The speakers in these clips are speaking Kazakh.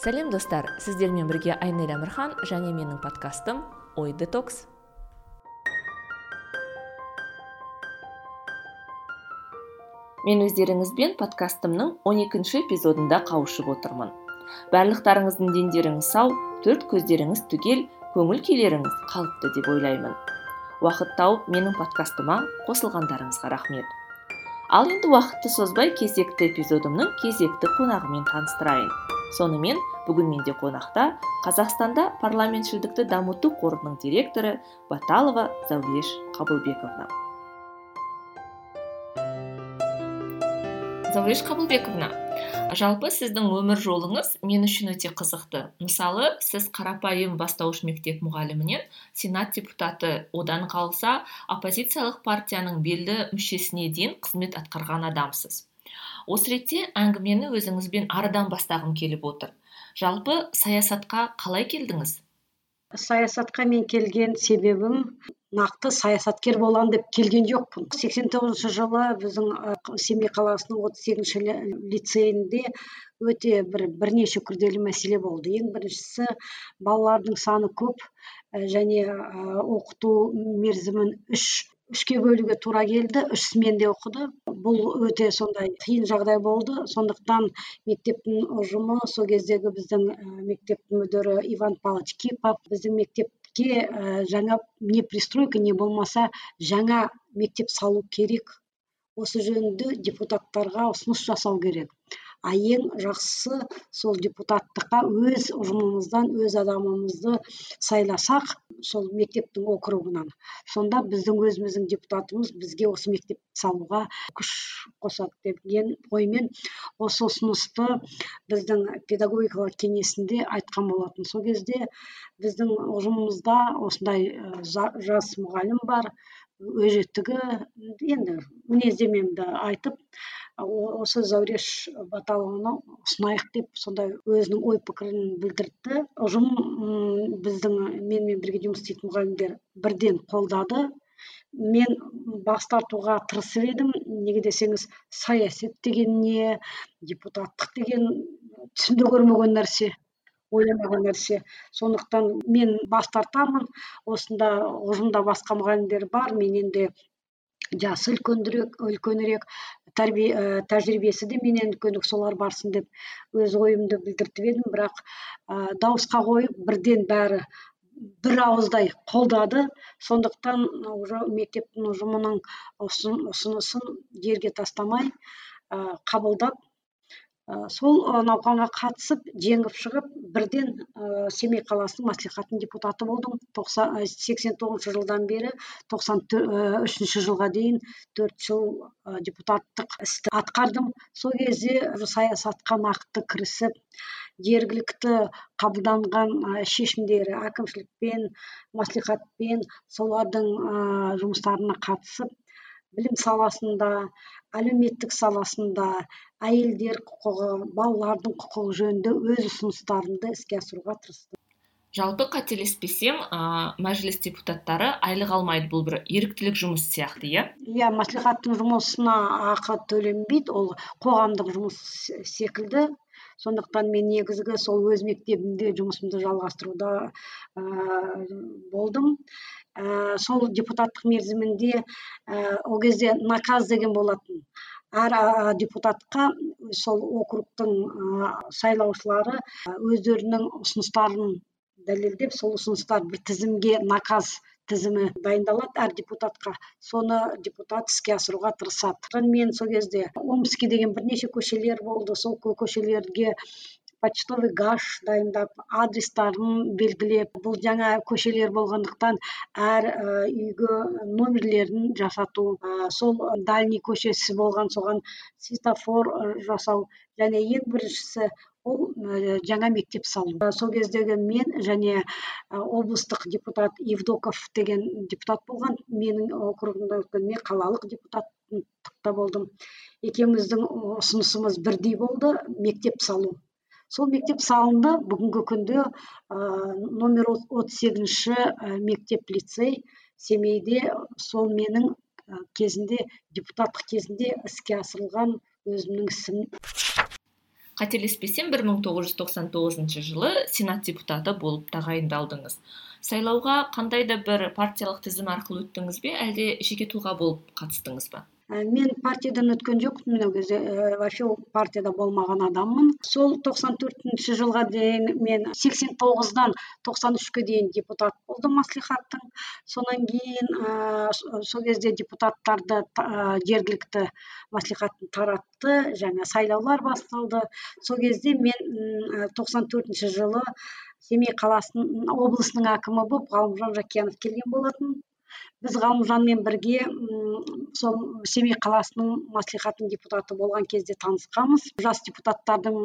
сәлем достар. Сіздермен бірге айнель әмірхан және менің подкастым ой детокс. Мен өздеріңізбен подкастымның 12 эпизодында қауышып отырмын. Барлықтарыңыздың дендеріңіз сау төрт көздеріңіз түгел көңіл күйлеріңіз қалыпты деп ойлаймын. Уақыт тауып менің подкастыма қосылғандарыңызға рахмет. Ал енді уақытты созбай кезекті эпизодымның кезекті қонағымен таныстырайын. Сонымен бүгін менде қонақта қазақстанда парламентшілдікті дамыту қорының директоры баталова зауреш қабылбековна. Зауреш қабылбековна жалпы сіздің өмір жолыңыз мен үшін өте қызықты. Мысалы сіз қарапайым бастауыш мектеп мұғалімінен сенат депутаты одан қалса оппозициялық партияның белді мүшесіне дейін қызмет атқарған адамсыз. Осы ретте әңгімені өзіңізбен арыдан бастағым келіп отыр. Жалпы саясатқа қалай келдіңіз? Саясатқа мен келген себебім нақты саясаткер боламын деп келген жоқпын. сексен тоғызыншы жылы біздің семей қаласының отыз сегізінші лицейінде өте бір бірнеше күрделі мәселе болды. Ең біріншісі балалардың саны көп және оқыту мерзімін үш үшке бөлуге тура келді үш сменде оқыды. Бұл өте сондай қиын жағдай болды. Сондықтан мектептің ұжымы сол кездегі біздің мектептің мүдірі иван павлович кипов біздің мектепке жаңа не пристройка не болмаса жаңа мектеп салу керек. Осы жөнінде депутаттарға ұсыныс жасау керек. А ең жақсысы сол депутаттыққа өз ұжымымыздан өз адамымызды сайласақ сол мектептің округынан. Сонда біздің өзіміздің депутатымыз бізге осы мектеп салуға күш қосады деген оймен осы ұсынысты біздің педагогикалық кеңесінде айтқан болатын. Сол кезде біздің ұжымымызда осындай жас мұғалім бар өжеттігі енді мінездемемді айтып осы зауреш баталованы ұсынайық деп сондай өзінің ой пікірін білдірді. Ұжым біздің менімен бірге жұмыс істейтін мұғалімдер бірден қолдады. Мен бас тартуға тырысып едім. Неге десеңіз саясат деген не депутаттық деген түсімде көрмеген нәрсе ойламаған нәрсе. Сондықтан мен бас тартамын. Осында ұжымда басқа мұғалімдер бар. Менен де жасы үлкенірек үлкенірек тәрбие ә, тәжірибесі де менен үлкенірек солар барсын деп өз ойымды білдіртіп едім. Бірақ ә, дауысқа қойып бірден бәрі бір ауыздай қолдады. Сондықтан уже мектептің ұжымының ұсынысын жерге тастамай ә, қабылдап сол науқанға қатысып жеңіп шығып бірден ә, семей қаласының мәслихатының депутаты болдым. Сексен тоғызыншы жылдан бері тоқсан үшінші жылға дейін төрт жыл ә, депутаттық істі атқардым. Сол кезде саясатқа нақты кірісіп жергілікті қабылданған шешімдері әкімшілікпен мәслихатпен солардың ә, жұмыстарына қатысып білім саласында әлеуметтік саласында әйелдер құқығы балалардың құқығы жөнінде өз ұсыныстарымды іске асыруға тырыстым. Жалпы қателеспесем ә, мәжіліс депутаттары айлық алмайды бұл бір еріктілік жұмыс сияқты иә? Иә мәслихаттың жұмысына ақы төленбейді ол қоғамдық жұмыс секілді. Сондықтан мен негізгі сол өз мектебімде жұмысымды жалғастыруда ә, болдым. Ә, сол депутаттық мерзімінде ә, ол кезде наказ деген болатын. Әр депутатқа сол округтың ә, сайлаушылары өздерінің ұсыныстарын дәлелдеп сол ұсыныстар бір тізімге наказ тізімі дайындалады әр депутатқа. Соны депутат іске асыруға тырысады. Мен сол кезде омский деген бірнеше көшелер болды. Сол көшелерге почтовый гаш дайындап адрестарын белгілеп. Бұл жаңа көшелер болғандықтан әр үйге номерлерін жасату сол дальний көшесі болған соған светофор жасау. Және ең біріншісі ол жаңа мектеп салу. Сол кездегі мен және облыстық депутат евдоков деген депутат болған менің округымда өткен мен қалалық депутаттықта болдым. Екеуміздің ұсынысымыз бірдей болды мектеп салу. Сол мектеп салынды. Бүгінгі күнде ә, номер отыз сегізінші мектеп лицей семейде сол менің кезінде депутаттық кезінде іске асырылған өзімнің ісім. Қателеспесем бір мың тоғыз жүз тоқсан тоғызыншы жылы сенат депутаты болып тағайындалдыңыз. Сайлауға қандай да бір партиялық тізім арқылы өттіңіз бе? Әлде жеке тұлға болып қатыстыңыз ба? Ә, мен партиядан өткен жоқпын. Ол кезде ә, вообще партияда болмаған адаммын. Сол 94 төртінші жылға дейін мен 89 тоғыздан тоқсан үшке дейін депутат болдым маслихаттың. Содан кейін ә, сол кезде депутаттарды ә, жергілікті маслихаттың таратты жаңа сайлаулар басталды. Сол кезде мен тоқсан төртінші жылы семей қаласының облысының әкімі болып ғалымжан жақиянов келген болатын біз ғалымжанмен бірге сол семей қаласының маслихатының депутаты болған кезде танысқанбыз. Жас депутаттардың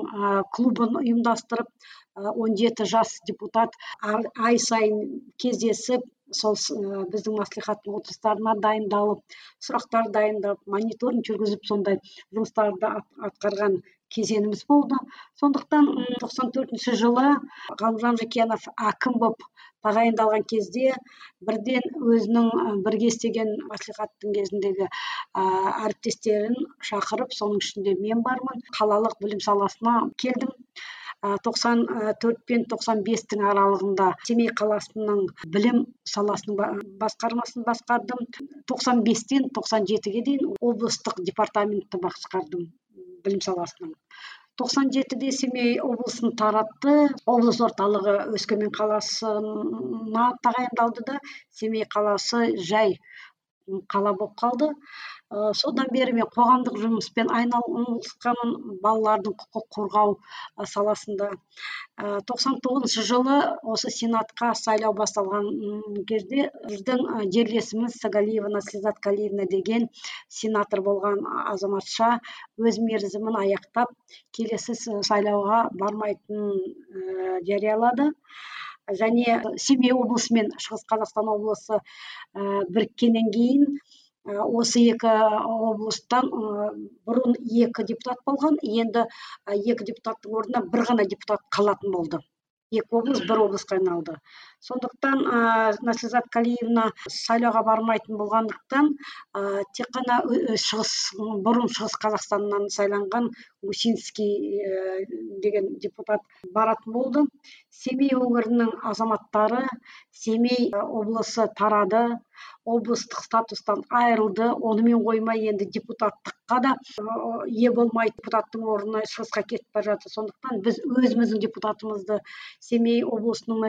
клубын ұйымдастырып он жеті жас депутат ай сайын кездесіп сол біздің маслихаттың отырыстарына дайындалып сұрақтар дайындап мониторинг жүргізіп сондай жұмыстарды атқарған кезеңіміз болды. Сондықтан тоқсан төртінші жылы ғалымжан жақиянов әкім болып тағайындалған кезде бірден өзінің бірге істеген маслихаттың кезіндегі әріптестерін шақырып соның ішінде мен бармын. Қалалық білім саласына келдім. Тоқсан төрт пен тоқсан бестің аралығында семей қаласының білім саласының басқармасын басқардым. Тоқсан бестен тоқсан жетіге дейін облыстық департаментті басқардым. Білім саласының. тоқсан жетіде семей облысын таратты. Облыс орталығы өскемен қаласына тағайындалды да семей қаласы жай қала болып қалды. Ә, содан бері мен қоғамдық жұмыспен айналысқанмын балалардың құқық қорғау саласында. Ә, тоқсан тоғызыншы жылы осы сенатқа сайлау басталған кезде біздің жерлесіміз сагалиева наслизат калиевна деген сенатор болған азаматша өз мерзімін аяқтап келесі сайлауға бармайтынын ә, жариялады. Және семей облысы мен шығыс қазақстан облысы ә, біріккеннен кейін осы екі облыстан бұрын екі депутат болған енді екі депутаттың орнына бір ғана депутат қалатын болды. Екі облыс бір облысқа айналды. Сондықтан ыыы наслизат калиевна сайлауға бармайтын болғандықтан ыыы тек қана шығыс бұрын шығыс қазақстаннан сайланған усинский деген депутат баратын болды. Семей өңірінің азаматтары семей облысы тарады облыстық статустан айырылды. Онымен қоймай енді депутаттыққа да ие болмай депутаттың орнына шығысқа кетіп бара жатыр. Сондықтан біз өзіміздің депутатымызды семей облысының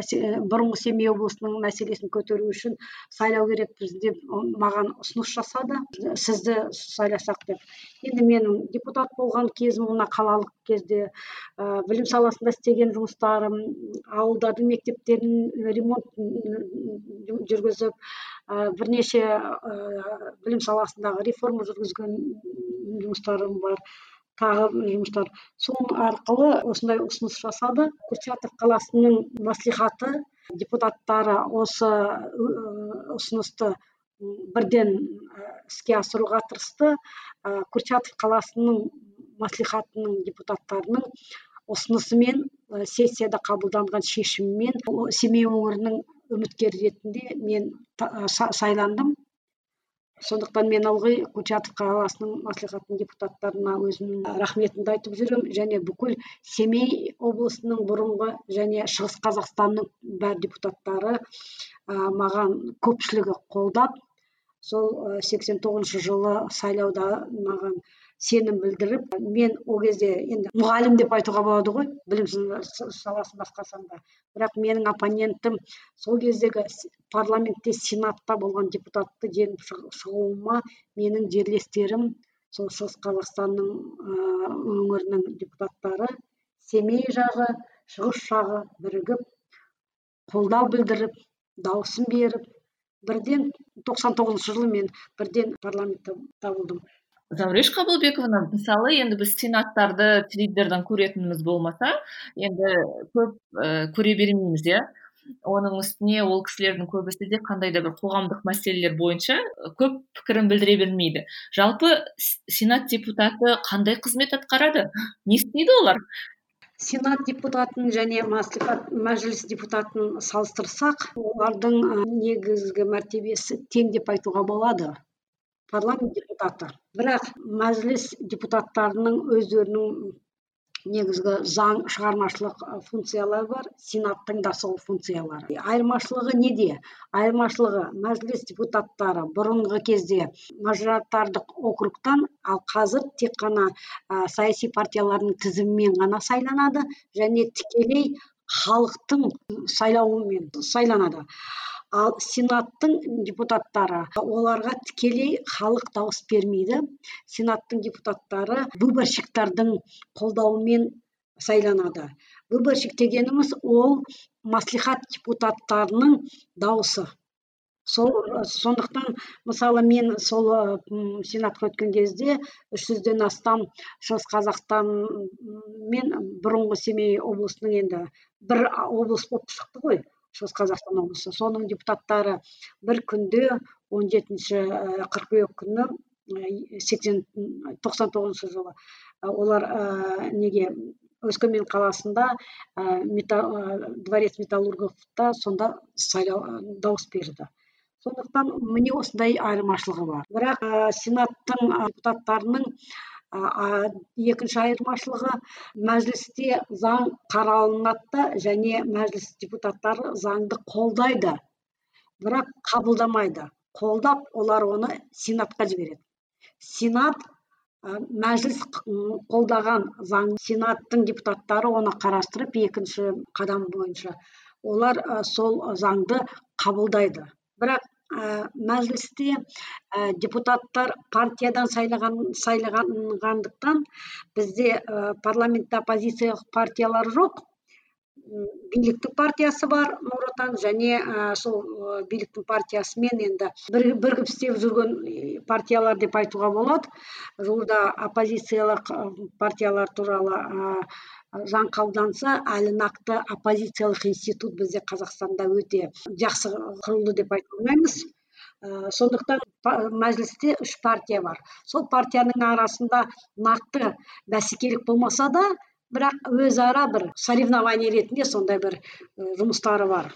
бұрынғы семей облысының мәселесін көтеру үшін сайлау керекпіз деп маған ұсыныс жасады. Сізді сайласақ деп. Енді менің депутат болған кезім мына қалалық кезде білім саласында істеген жұмыстарым ауылдардың мектептерін ремонт жүргізіп бірнеше білім саласындағы реформа жүргізген жұмыстарым бар тағы жұмыстар. Сол арқылы осындай ұсыныс жасады. Курчатов қаласының маслихаты депутаттары осы ұсынысты бірден іске асыруға тырысты. Курчатов қаласының маслихатының депутаттарының ұсынысымен сессияда қабылданған шешіммен семей өңірінің үміткері ретінде мен сайландым. Сондықтан мен ылғи курчатов қаласының маслихатының депутаттарына өзімнің рахметімді айтып жүремін және бүкіл семей облысының бұрынғы және шығыс қазақстанның бар депутаттары ә, маған көпшілігі қолдап сол сексен тоғызыншы жылы сайлауда маған сенім білдіріп мен ол кезде енді мұғалім деп айтуға болады ғой білім саласын басқарсам да. Бірақ менің оппонентім сол кездегі парламентте сенатта болған депутатты жеңіп шығуыма менің жерлестерім сол шығыс қазақстанның ыыы өңірінің депутаттары семей жағы шығыс жағы бірігіп қолдау білдіріп дауысын беріп бірден тоқсан тоғызыншы жылы мен бірден парламентте табылдым. Зауреш қабылбековна мысалы енді біз сенаттарды теледидардан көретініміз болмаса енді көп ә, көре бермейміз иә. Оның үстіне ол кісілердің көбісі де қандай да бір қоғамдық мәселелер бойынша көп пікірін білдіре бермейді. Жалпы сенат депутаты қандай қызмет атқарады? Не істейді олар? Сенат депутатын және маслихат мәжіліс депутатын салыстырсақ олардың негізгі мәртебесі тең деп айтуға болады. Парламент депутаты. Бірақ мәжіліс депутаттарының өздерінің негізгі заң шығармашылық функциялары бар сенаттың да сол функциялары. Айырмашылығы неде? Айырмашылығы мәжіліс депутаттары бұрынғы кезде мажоритарлық округтан ал қазір тек қана саяси партиялардың тізімімен ғана сайланады және тікелей халықтың сайлауымен сайланады. Ал сенаттың депутаттары оларға тікелей халық дауыс бермейді. Сенаттың депутаттары выборщиктардың қолдауымен сайланады. Выборщик дегеніміз ол маслихат депутаттарының дауысы. Сол сондықтан мысалы мен сол сенатқа өткен кезде үш жүзден астам шығыс қазақстан мен бұрынғы семей облысының енді бір облыс болып шықты ғой. Шығыс қазақстан облысы. Соның депутаттары бір күнде он жетінші қыркүйек күні сексен тоқсан тоғызыншы жылы. Олар ә, неге өскемен қаласында ә, дворец металлурговта сонда сайлау дауыс берді. Сондықтан міне осындай айырмашылығы бар. Бірақ ә, сенаттың депутаттарының екінші айырмашылығы мәжілісте заң қаралынады да және мәжіліс депутаттары заңды қолдайды бірақ қабылдамайды. Қолдап олар оны сенатқа жібереді. Сенат мәжіліс қолдаған заң сенаттың депутаттары оны қарастырып екінші қадам бойынша олар сол заңды қабылдайды. Бірақ ә, мәжілісте ә, депутаттар партиядан сайлаған сайлағандықтан бізде ә, парламентте оппозициялық партиялар жоқ. Биліктің партиясы бар нұр отан және ә, сол ә, биліктің партиясымен енді бір, бірігіп істеп жүрген партиялар деп айтуға болады. Жуырда оппозициялық партиялар туралы заң қабылданса әлі нақты оппозициялық институт бізде қазақстанда өте жақсы құрылды деп айта алмаймыз. Ә, сондықтан мәжілісте үш партия бар. Сол партияның арасында нақты бәсекелік болмаса да бірақ өзара бір соревнование ретінде сондай бір жұмыстары бар.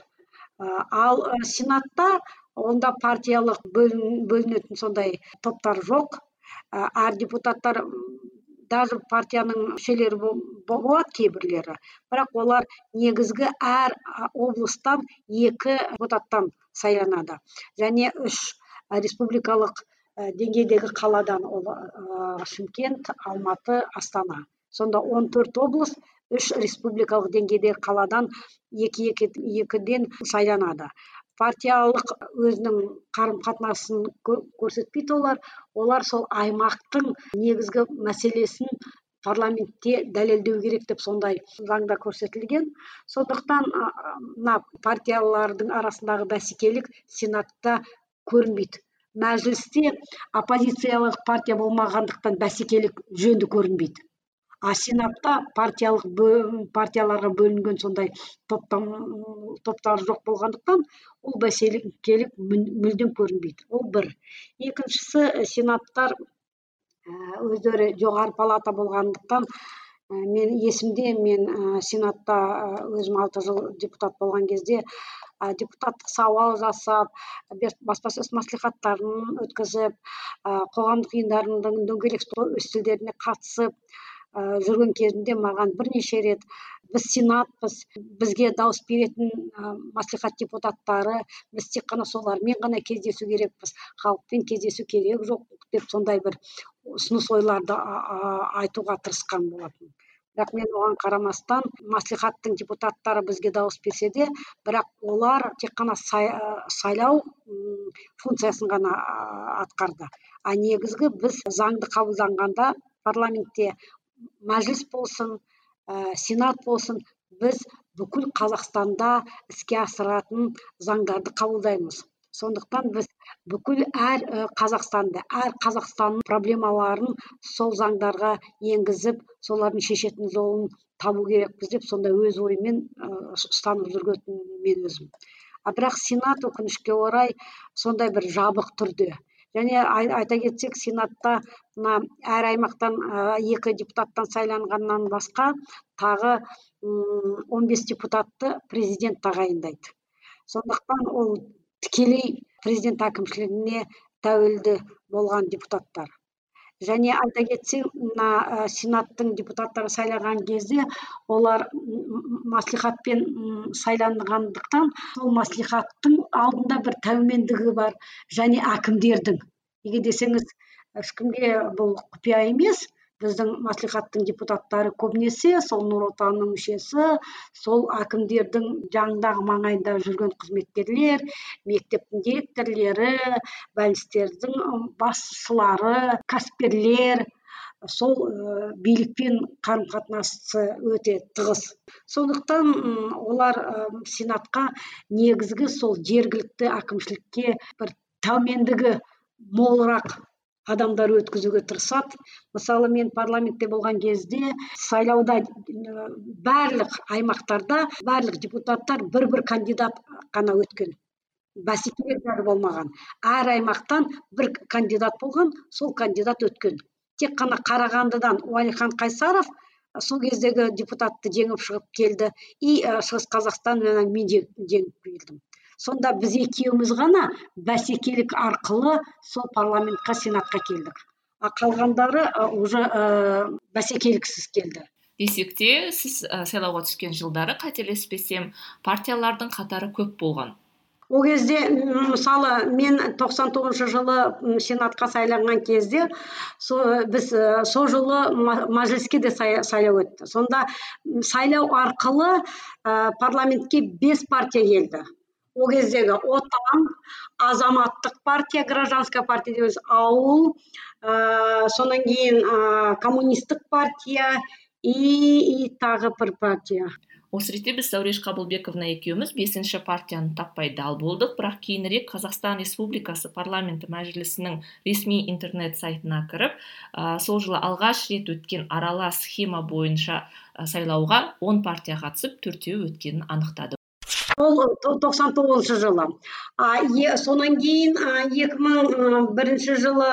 Ә, ал сенатта онда партиялық бөлінетін сондай топтар жоқ. Ә, әр депутаттар даже партияның мүшелері болады кейбірлері. Бірақ олар негізгі әр облыстан екі депутаттан сайланады. Және үш республикалық деңгейдегі қаладан ол шымкент алматы астана. Сонда 14 облыс үш республикалық деңгейдегі қаладан екі екіден сайланады. Партиялық өзінің қарым қатынасын көрсетпейді олар. Олар сол аймақтың негізгі мәселесін парламентте дәлелдеу керек деп сондай заңда көрсетілген. Сондықтан мына партиялардың арасындағы бәсекелік сенатта көрінбейді. Мәжілісте оппозициялық партия болмағандықтан бәсекелік жөнді көрінбейді. А сенатта партиялық партияларға бөлінген сондай топтар жоқ болғандықтан ол бәсекелік мүлдем көрінбейді. Ол бір. Екіншісі сенаттар өздері жоғары палата болғандықтан мен есімде мен сенатта өзім алты жыл депутат болған кезде депутаттық сауал жасап баспасөз маслихаттарын өткізіп қоғамдық ұйымдардың дөңгелек үстелдеріне қатысып ә, жүрген кезімде маған бірнеше рет біз сенатпыз бізге дауыс беретін ә, маслихат депутаттары біз тек қана солармен ғана кездесу керекпіз халықпен кездесу керек жоқ деп сондай бір ұсыныс ойларды айтуға тырысқан болатын бірақ мен оған қарамастан маслихаттың депутаттары бізге дауыс берсе де бірақ олар тек қана сайлау функциясын ғана атқарды. А негізгі біз заңды қабылданғанда парламентте мәжіліс болсын ә, сенат болсын біз бүкіл қазақстанда іске асыратын заңдарды қабылдаймыз. Сондықтан біз бүкіл әр қазақстанды әр қазақстанның проблемаларын сол заңдарға енгізіп солардың шешетін жолын табу керекпіз деп сонда өз ойымен ұстанып жүрген мен өзім. А бірақ сенат өкінішке орай сондай бір жабық түрде және айта кетсек сенатта мына әр аймақтан екі депутаттан сайланғаннан басқа тағы он бес депутатты президент тағайындайды. Сондықтан ол тікелей президент әкімшілігіне тәуелді болған депутаттар. Және айта кетсең мына сенаттың депутаттары сайлаған кезде олар маслихатпен сайланғандықтан сол маслихаттың алдында бір тәумендігі бар және әкімдердің. Неге десеңіз ешкімге бұл құпия емес біздің маслихаттың депутаттары көбінесе сол нұр отанның мүшесі сол әкімдердің жанындағы маңайында жүрген қызметкерлер мектептің директорлері бәлістердің басшылары кәсіпкерлер сол ә, билікпен қарым қатынасы өте тығыз. Сондықтан олар сенатқа негізгі сол жергілікті әкімшілікке бір тәумендігі молырақ адамдар өткізуге тырысады. Мысалы мен парламентте болған кезде сайлауда барлық аймақтарда барлық депутаттар бір бір кандидат қана өткен. Бәсекелер болмаған. Әр аймақтан бір кандидат болған сол кандидат өткен. Тек қана қарағандыдан уәлихан қайсаров сол кездегі депутатты жеңіп шығып келді. И шығыс қазақстаннан мен жеңіп келдім. Сонда біз екеуміз ғана бәсекелік арқылы сол парламентқа сенатқа келдік. А қалғандары уже ә, бәсекеліксіз келді. Десек те сіз ә, сайлауға түскен жылдары қателеспесем партиялардың қатары көп болған. Ол кезде мысалы мен 99 жылы сенатқа сайланған кезде со, біз сол жылы мәжіліске де сайлау өтті. Сонда сайлау арқылы ә, парламентке бес партия келді. Ол кездегі отан азаматтық партия гражданская партия дейміз. Ауыл ә, содан кейін ә, коммунистік партия и, тағы бір партия. Осы ретте біз зәуреш қабылбековна екеуміз бесінші партияны таппай дал болдық. Бірақ кейінірек қазақстан республикасы парламенті мәжілісінің ресми интернет сайтына кіріп ә, сол жылы алғаш рет өткен аралас схема бойынша сайлауға он партия қатысып төртеуі өткенін анықтады ол тоқсан тоғызыншы жылы. А е, сонан кейін екі мың бірінші жылы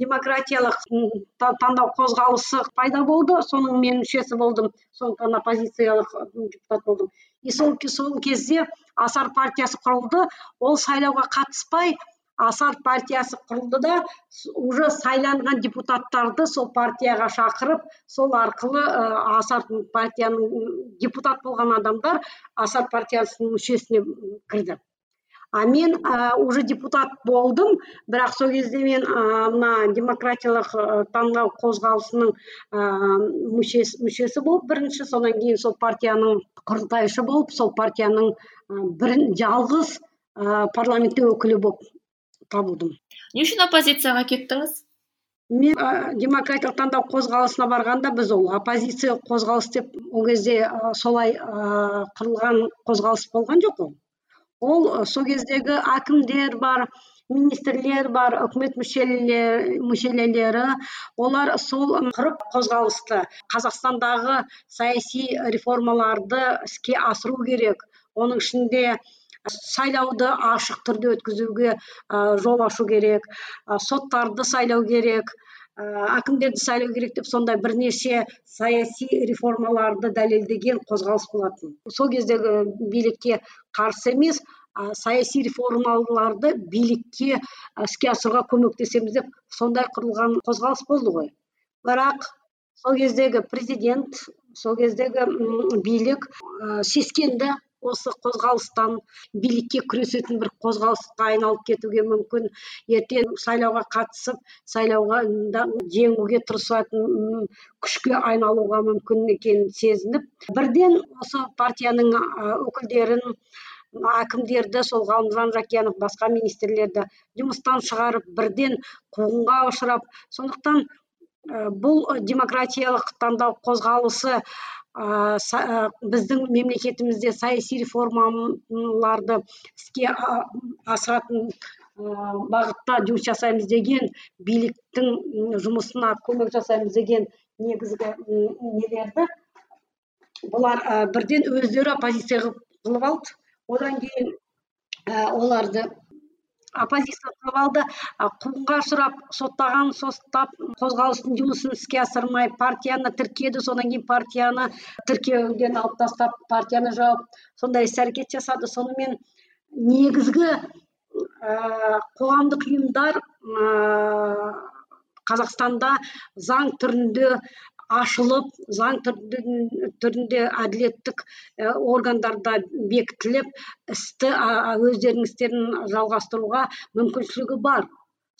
демократиялық таңдау қозғалысы пайда болды. Соның мен мүшесі болдым. Сондықтан оппозициялық депутат болдым. И сол кезде асар партиясы құрылды. Ол сайлауға қатыспай асар партиясы құрылды да уже сайланған депутаттарды сол партияға шақырып сол арқылы ә, асар партияның депутат болған адамдар асар партиясының мүшесіне кірді. А мен ә, уже депутат болдым бірақ сол кезде мен мына демократиялық таңдау қозғалысының ә, мүшесі, мүшесі болып бірінші содан кейін сол партияның құрылтайшы болып сол партияның бірін жалғыз ә, парламентте өкілі болып табылдым не үшін оппозицияға кеттіңіз? Мен ә, демократиялық таңдау қозғалысына барғанда біз ол оппозиция қозғалыс деп ол кезде ә, солай ә, құрылған қозғалыс болған жоқ қой ол сол кездегі әкімдер бар министрлер бар үкімет мүшелері олар сол құрып қозғалысты қазақстандағы саяси реформаларды іске асыру керек. Оның ішінде сайлауды ашық түрде өткізуге жол ашу керек соттарды сайлау керек әкімдерді сайлау керек деп сондай бірнеше саяси реформаларды дәлелдеген қозғалыс болатын. Сол кездегі билікке қарсы емес саяси реформаларды билікке іске асыруға көмектесеміз деп сондай құрылған қозғалыс болды ғой. Бірақ сол кездегі президент сол кездегі билік сескенді осы қозғалыстан билікке күресетін бір қозғалысқа айналып кетуге мүмкін. Ертең сайлауға қатысып сайлауға жеңуге тырысатын күшке айналуға мүмкін екенін сезініп бірден осы партияның өкілдерін әкімдерді сол ғалымжан жақиянов басқа министрлерді жұмыстан шығарып бірден қуғынға ұшырап сондықтан бұл демократиялық таңдау қозғалысы ә, біздің мемлекетімізде саяси реформаларды іске асыратын бағытта жұмыс жасаймыз деген биліктің жұмысына көмек жасаймыз деген негізгі нелерді бұлар бірден өздері оппозиция қылып алды. Одан кейін оларды оппозиция қылып алды. Қуғынға ұшырап соттаған соттап қозғалыстың жұмысын іске асырмай партияны тіркеді содан кейін партияны тіркеуден алып тастап партияны жауып сондай іс әрекет жасады. Сонымен негізгі ә, қоғамдық ұйымдар ә, қазақстанда заң түрінде ашылып заң түрінде әділеттік органдарда бекітіліп істі өздерінің істерін жалғастыруға мүмкіншілігі бар.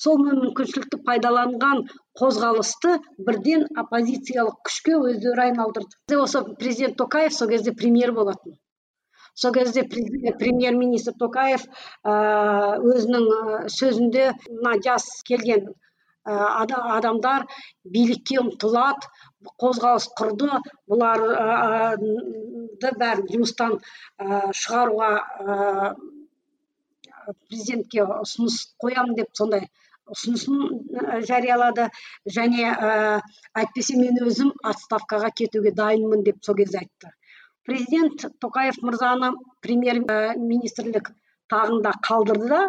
Сол мүмкіншілікті пайдаланған қозғалысты бірден оппозициялық күшке өздері айналдырды. Осы президент токаев сол кезде премьер болатын. Сол кезде премьер министр токаев өзінің сөзінде мына жас келген адамдар билікке ұмтылады қозғалыс құрды бұларды бәрін жұмыстан шығаруға президентке ұсыныс қоямын деп сондай ұсынысын жариялады. Және әйтпесе мен өзім отставкаға кетуге дайынмын деп сол кезде айтты. Президент тоқаев мырзаны премьер министрлік тағында қалдырды да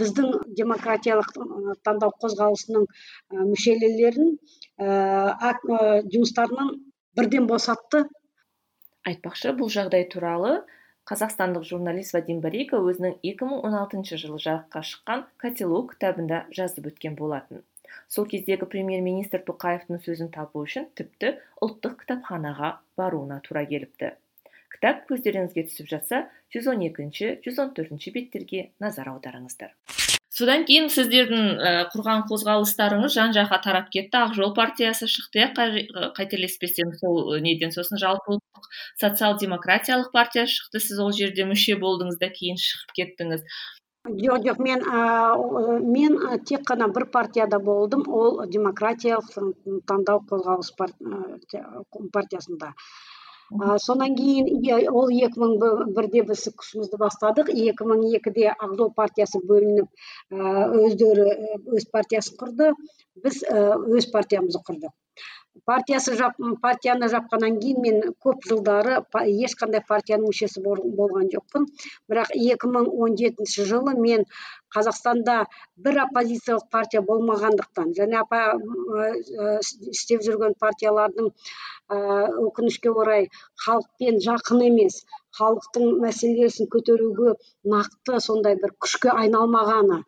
біздің демократиялық таңдау қозғалысының мүшелерін жұмыстарынан бірден босатты. Айтпақшы бұл жағдай туралы қазақстандық журналист вадим барика өзінің 2016 жылы жарыққа шыққан котелок кітабында жазып өткен болатын. Сол кездегі премьер министр тоқаевтың сөзін табу үшін тіпті ұлттық кітапханаға баруына тура келіпті. Кітап көздеріңізге түсіп жатса 112 114 беттерге назар аударыңыздар. Содан кейін сіздердің ә, құрған қозғалыстарыңыз жан жаққа тарап кетті ақ жол партиясы шықты иә қателеспесем сол неден сосын жалпы ұлттық социал демократиялық партия шықты сіз ол жерде мүше болдыңыз да кейін шығып кеттіңіз. Жоқ жоқ мен ә, мен тек қана бір партияда болдым ол демократиялық таңдау қозғалыс партиясында. Ә, содан кейін ол екі мың бірде біз күшімізді бастадық. Екі мың екіде ақ жол партиясы бөлініп өздері өз партиясын құрды. Біз өз партиямызды құрдық. Партиясы партияны жапқаннан кейін мен көп жылдары ешқандай партияның мүшесі болған жоқпын. Бірақ 2017 жылы мен қазақстанда бір оппозициялық партия болмағандықтан және істеп жүрген партиялардың өкінішке орай халықпен жақын емес халықтың мәселесін көтеруге нақты сондай бір күшке айналмағаны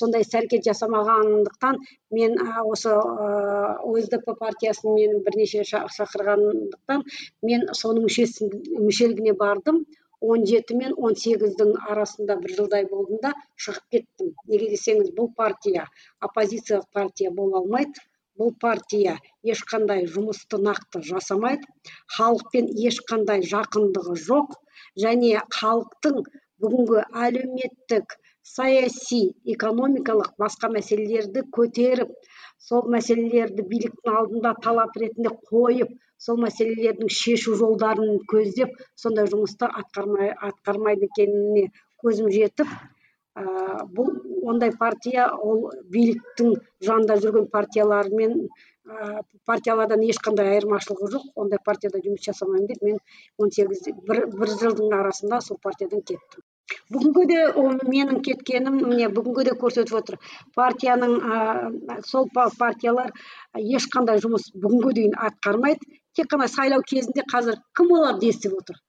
сондай іс әрекет жасамағандықтан мен осы осдп партиясын мені бірнеше шақырғандықтан мен соның мүшелігіне бардым. он жеті мен он сегіздің арасында бір жылдай болдым да шығып кеттім. Неге десеңіз бұл партия оппозициялық партия бола алмайды. Бұл партия ешқандай жұмысты нақты жасамайды. Халықпен ешқандай жақындығы жоқ. Және халықтың бүгінгі әлеуметтік саяси экономикалық басқа мәселелерді көтеріп сол мәселелерді биліктің алдында талап ретінде қойып сол мәселелердің шешу жолдарын көздеп сондай жұмысты атқармай атқармайды екеніне көзім жетіп ә, бұл ондай партия ол биліктің жанында жүрген партиялармен ә, партиялардан ешқандай айырмашылығы жоқ. Ондай партияда жұмыс жасамаймын деп мен он сегіз бір, бір жылдың арасында сол партиядан кеттім. Бүгінгі де менің кеткенім міне бүгінгі де көрсетіп отыр. Партияның ә, сол партиялар ешқандай жұмыс бүгінгі дейін атқармайды. Тек қана сайлау кезінде қазір кім оларды естіп отыр?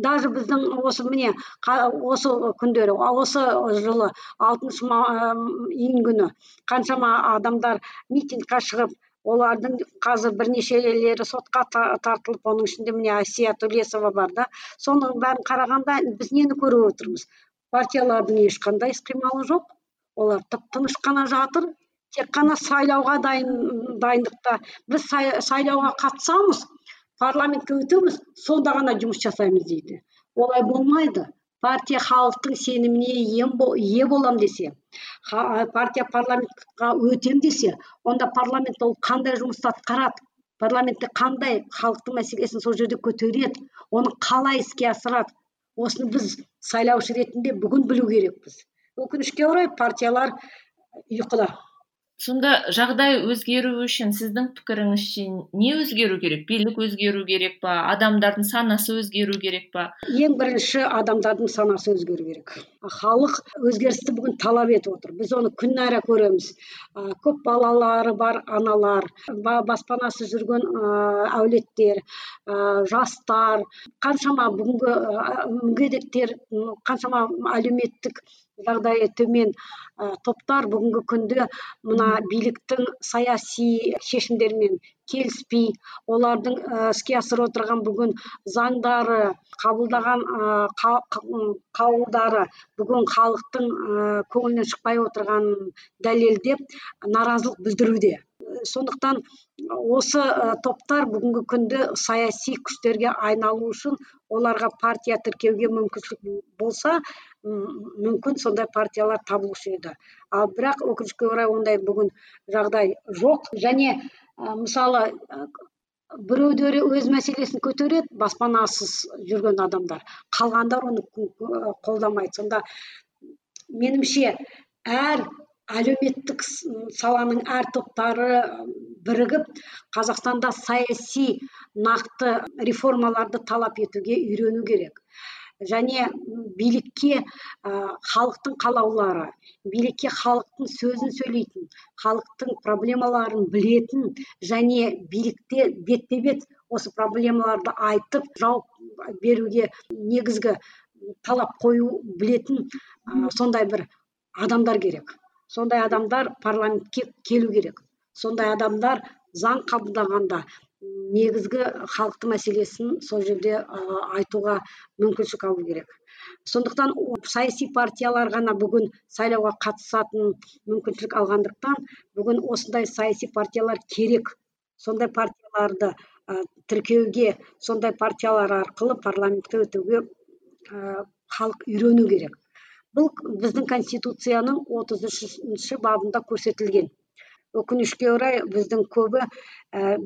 Даже біздің осы міне осы күндері осы жылы алтыншы июнь күні қаншама адамдар митингке шығып олардың қазір бірнешелері сотқа тартылып оның ішінде міне әсия төлесова бар да. Соның бәрін қарағанда біз нені көріп отырмыз? Партиялардың ешқандай іс қимылы жоқ. Олар тып тыныш қана жатыр. Тек қана сайлауға дайын дайындықта. Біз сайлауға қатысамыз парламентке өтеміз сонда ғана жұмыс жасаймыз дейді. Олай болмайды. Партия халықтың сеніміне ие болам десе партия парламентқа өтем десе онда парламент ол қандай жұмысты атқарады? Парламентте қандай халықтың мәселесін сол жерде көтереді? Оны қалай іске асырады? Осыны біз сайлаушы ретінде бүгін білу керекпіз. Өкінішке орай партиялар ұйқыда. Сонда жағдай өзгеру үшін сіздің пікіріңізше не өзгеру керек? билік өзгеру керек па? адамдардың санасы өзгеру керек па? ең бірінші адамдардың санасы өзгеру керек. Халық өзгерісті бүгін талап етіп отыр. Біз оны күнәра көреміз. Көп балалары бар аналар баспанасыз жүрген әулеттер жастар қаншама бүгінгі мүгедектер қаншама әлеуметтік жағдайы төмен топтар бүгінгі күнде мына биліктің саяси шешімдерімен келіспей олардың іске асырып отырған бүгін заңдары қабылдаған қаулылары бүгін халықтың көңілінен шықпай отырғанын дәлелдеп наразылық білдіруде. Сондықтан осы топтар бүгінгі күнде саяси күштерге айналу үшін оларға партия тіркеуге мүмкіншілік болса мүмкін сондай партиялар табылушы еді. Ал бірақ өкінішке орай ондай бүгін жағдай жоқ. Және ә, мысалы біреулері өз мәселесін көтереді баспанасыз жүрген адамдар. Қалғандар оны қолдамайды. Сонда меніңше әр әлеуметтік саланың әр топтары бірігіп қазақстанда саяси нақты реформаларды талап етуге үйрену керек. Және билікке ә, халықтың қалаулары билікке халықтың сөзін сөйлейтін халықтың проблемаларын білетін және билікте бетпе бет осы проблемаларды айтып жауап беруге негізгі талап қою білетін ә, сондай бір адамдар керек. Сондай адамдар парламентке келу керек. Сондай адамдар заң қабылдағанда негізгі халықтың мәселесін сол жерде айтуға мүмкіншілік алу керек. Сондықтан саяси партиялар ғана бүгін сайлауға қатысатын мүмкіншілік алғандықтан бүгін осындай саяси партиялар керек. Сондай партияларды ә, тіркеуге сондай партиялар арқылы парламентке өтуге ә, халық үйрену керек. Бұл біздің конституцияның отыз үшінші бабында көрсетілген. Өкінішке орай біздің көбі ә,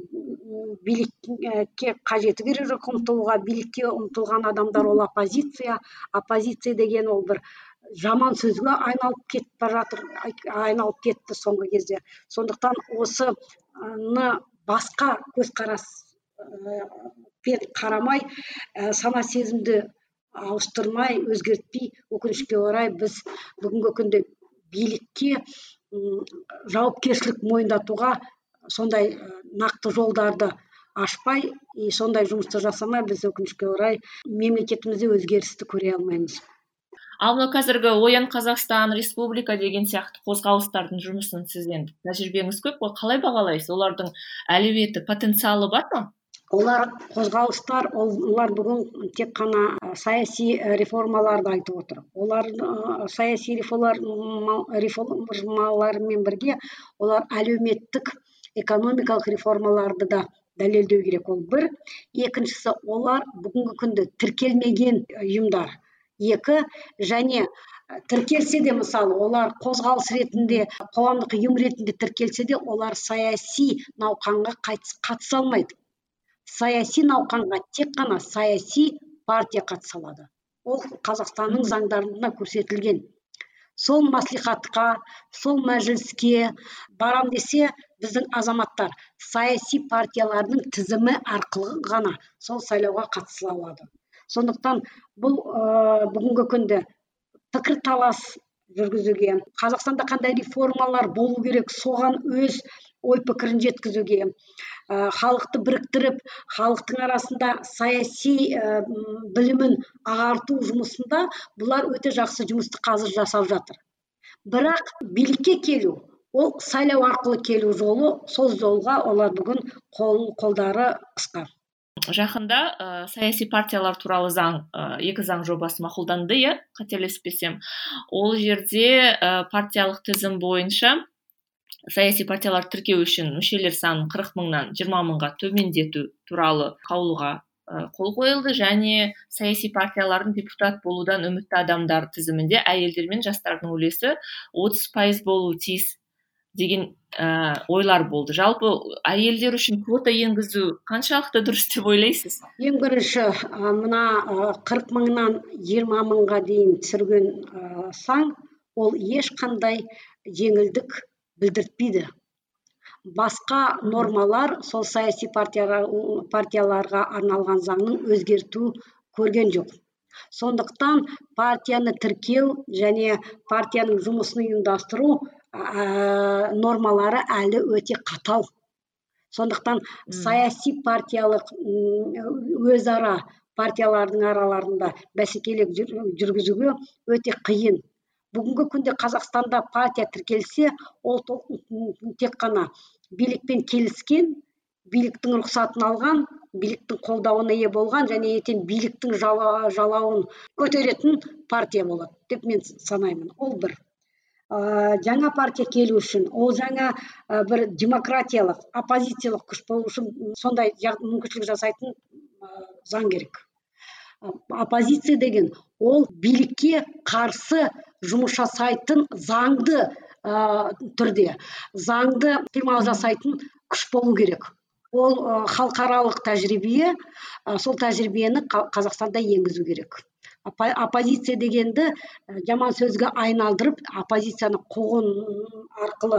билікке қажеті керек жоқ ұмтылуға билікке ұмтылған адамдар ол оппозиция оппозиция деген ол бір жаман сөзге айналып кетіп бара жатыр айналып кетті соңғы кезде. Сондықтан осыны басқа көзқарас қарамай сана сезімді ауыстырмай өзгертпей өкінішке орай біз бүгінгі күнде билікке жауапкершілік мойындатуға сондай нақты жолдарды ашпай и сондай жұмысты жасамай біз өкінішке орай мемлекетімізде өзгерісті көре алмаймыз. Ал мынау қазіргі оян қазақстан республика деген сияқты қозғалыстардың жұмысын сіз енді тәжірибеңіз көп қой. Қалай бағалайсыз? Олардың әлеуеті потенциалы бар ма? Олар қозғалыстар олар бүгін тек қана саяси реформаларды айтып отыр. Олар саяси реформалармен бірге олар әлеуметтік экономикалық реформаларды да дәлелдеу керек. Ол бір. Екіншісі олар бүгінгі күнде тіркелмеген ұйымдар. Екі және тіркелсе де мысалы олар қозғалыс ретінде қоғамдық ұйым ретінде тіркелсе де олар саяси науқанға қатыса алмайды. Саяси науқанға тек қана саяси партия қатыса алады. Ол қазақстанның заңдарында көрсетілген. Сол маслихатқа сол мәжіліске барам десе біздің азаматтар саяси партиялардың тізімі арқылы ғана сол сайлауға қатыса алады. Сондықтан бұл ә, бүгінгі күнде пікірталас жүргізуге. Қазақстанда қандай реформалар болу керек? Соған өз ой пікірін жеткізуге. Ә, халықты біріктіріп халықтың арасында саяси ә, білімін ағарту жұмысында бұлар өте жақсы жұмысты қазір жасап жатыр. Бірақ билікке келу ол сайлау арқылы келу жолы сол жолға олар бүгін қол, қолдары қысқа. Жақында ә, саяси партиялар туралы заң ә, екі заң жобасы мақұлданды иә қателеспесем. Ол жерде ә, партиялық тізім бойынша саяси партиялар тіркеу үшін мүшелер санын қырық мыңнан жиырма мыңға төмендету туралы қаулыға қол қойылды және саяси партиялардың депутат болудан үмітті адамдар тізімінде әйелдер мен жастардың үлесі отыз пайыз болуы тиіс. Деген ә, ойлар болды. Жалпы әйелдер үшін квота енгізу қаншалықты дұрыс деп ойлайсыз? Ең бірінші мына қырық мыңнан жиырма мыңға дейін түсірген ә, заң ол ешқандай жеңілдік білдіртпейді. Басқа нормалар сол саяси партияларға арналған заңның өзгерту көрген жоқ. Сондықтан партияны тіркеу және партияның жұмысын ұйымдастыру ә, нормалары әлі өте қатал. Сондықтан саяси партиялық өзара партиялардың араларында бәсекелік жүргізуге өте қиын. Бүгінгі күнде қазақстанда партия тіркелсе ол тек қана билікпен келіскен биліктің рұқсатын алған биліктің қолдауына ие болған және ертең биліктің жалауын көтеретін партия болады деп мен санаймын. Ол бір. Ә, жаңа партия келу үшін ол жаңа бір демократиялық оппозициялық күш болу үшін сондай мүмкіншілік жасайтын ә, заң керек. Оппозиция деген ол билікке қарсы жұмыс жасайтын заңды ә, түрде заңды жасайтын күш болу керек. Ол халықаралық тәжірибе сол тәжірибені қазақстанда енгізу керек. Оппозиция дегенді жаман сөзге айналдырып оппозицияны қуғын арқылы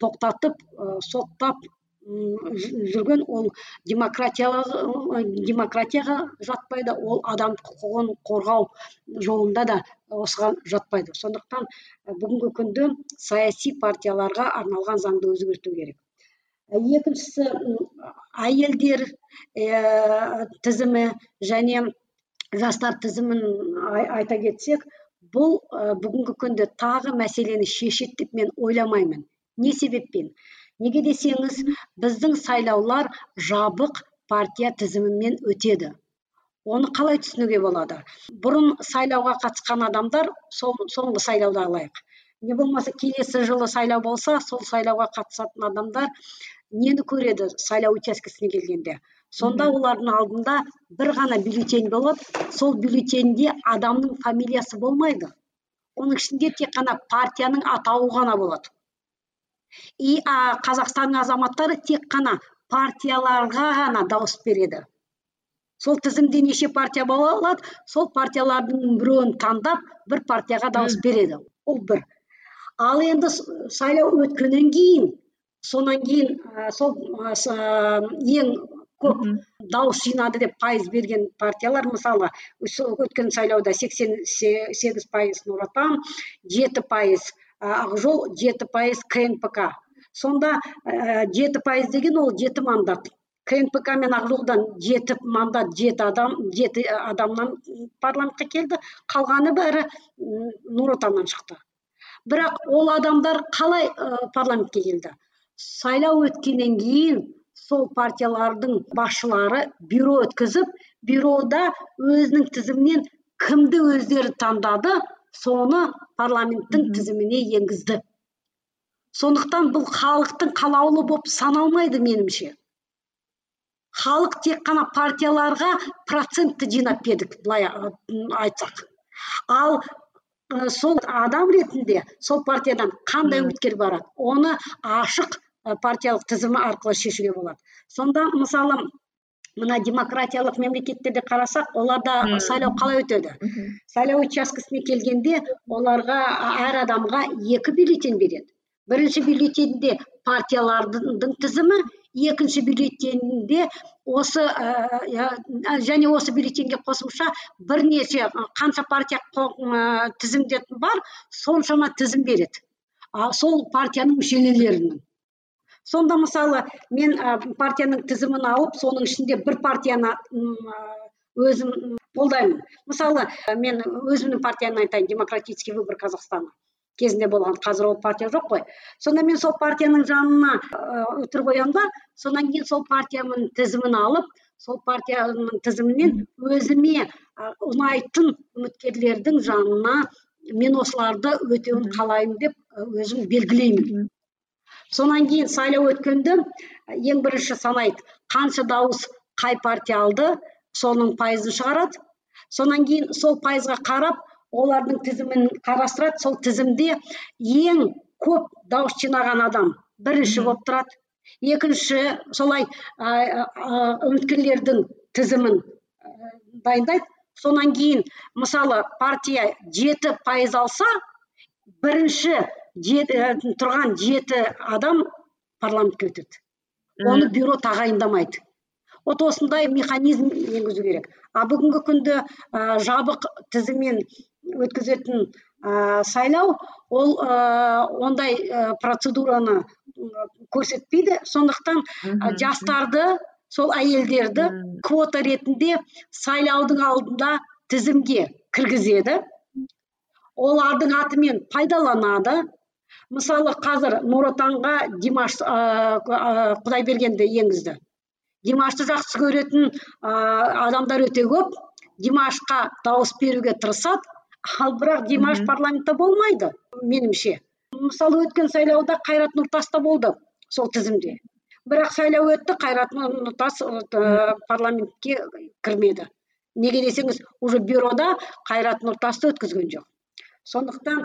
тоқтатып соттап жүрген ол демократияға жатпайды ол адам құқығын қорғау жолында да осыған жатпайды. Сондықтан бүгінгі күнде саяси партияларға арналған заңды өзгерту керек. Екіншісі әйелдер ә, тізімі және жастар тізімін айта кетсек бұл бүгінгі күнде тағы мәселені шешеді деп мен ойламаймын. Не себеппен? Неге десеңіз біздің сайлаулар жабық партия тізімімен өтеді. Оны қалай түсінуге болады? Бұрын сайлауға қатысқан адамдар сол соңғы сайлауда алайық. Не болмаса келесі жылы сайлау болса сол сайлауға қатысатын адамдар нені көреді сайлау учаскесіне келгенде? Сонда олардың алдында бір ғана бюллетень болады сол бюллетеньде адамның фамилиясы болмайды. Оның ішінде тек қана партияның атауы ғана болады. И а, қазақстанның азаматтары тек қана партияларға ғана дауыс береді. Сол тізімде неше партия бола алады сол партиялардың біреуін таңдап бір партияға дауыс береді. Ол бір. Ал енді сайлау өткеннен кейін сонан кейін ә, сол ең көп дауыс жинады деп пайыз берген партиялар мысалы өткен сайлауда сексен сегіз пайыз нұр отан жеті пайыз ақ жол жеті пайыз кнпк. Сонда жеті пайыз деген ол жеті мандат. Кнпк мен ақ жолдан жеті мандат жеті адам жеті адамнан парламентке келді. Қалғаны бәрі нұр отаннан шықты. Бірақ ол адамдар қалай парламентке келді? Сайлау өткеннен кейін сол партиялардың басшылары бюро өткізіп бюрода өзінің тізімінен кімді өздері таңдады соны парламенттің тізіміне енгізді. Сондықтан бұл халықтың қалаулы болып саналмайды меніңше. Халық тек қана партияларға процентті жинап бердік былай айтсақ. Ал сол адам ретінде сол партиядан қандай үміткер барады? Оны ашық партиялық тізімі арқылы шешуге болады. Сонда мысалы мына демократиялық мемлекеттерде қарасақ оларда сайлау қалай өтеді? Сайлау учаскесіне келгенде оларға әр адамға екі бюллетень береді. Бірінші бюллетеньде партиялардың тізімі екінші бюллетеньде осы ә, және осы бюллетеньге қосымша бірнеше қанша партия ә, тізімде бар соншама тізім береді. А сол партияның мүшелерінің сонда мысалы мен партияның тізімін алып соның ішінде бір партияны өзім қолдаймын. Мысалы мен өзімнің партиямды айтайын демократический выбор казахстана кезінде болған қазір ол партия жоқ қой. Сонда мен сол партияның жанына өтірік қоямын да содан кейін сол партияның тізімін алып сол партияның тізімінен өзіме ұнайтын үміткерлердің жанына мен осыларды өтеуін қалаймын деп өзім белгілеймін. Сонан кейін сайлау өткенде ең бірінші санайды қанша дауыс қай партия алды соның пайызын шығарады. Сонан кейін сол пайызға қарап олардың тізімін қарастырады. Сол тізімде ең көп дауыс жинаған адам бірінші болып тұрады. Екінші солай үміткерлердің тізімін дайындайды. Сонан кейін мысалы партия жеті пайыз алса бірінші тұрған жеті адам парламентке өтеді. Оны бюро тағайындамайды. Вот осындай механизм енгізу керек. А бүгінгі күнде ә, жабық тізіммен өткізетін ә, сайлау ол ә, ондай ә, процедураны көрсетпейді. Сондықтан ә, жастарды сол әйелдерді квота ретінде сайлаудың алдында тізімге кіргізеді. Олардың атымен пайдаланады. Мысалы қазір нұр отанға димаш ыыы құдайбергенді енгізді димашты жақсы көретін ыыы адамдар өте көп. Димашқа дауыс беруге тырысады. Ал бірақ димаш парламентте болмайды меніңше. Мысалы өткен сайлауда қайрат нұртас та болды сол тізімде. Бірақ сайлау өтті қайрат нұртас парламентке кірмеді. Неге десеңіз уже бюрода қайрат нұртасты өткізген жоқ. Сондықтан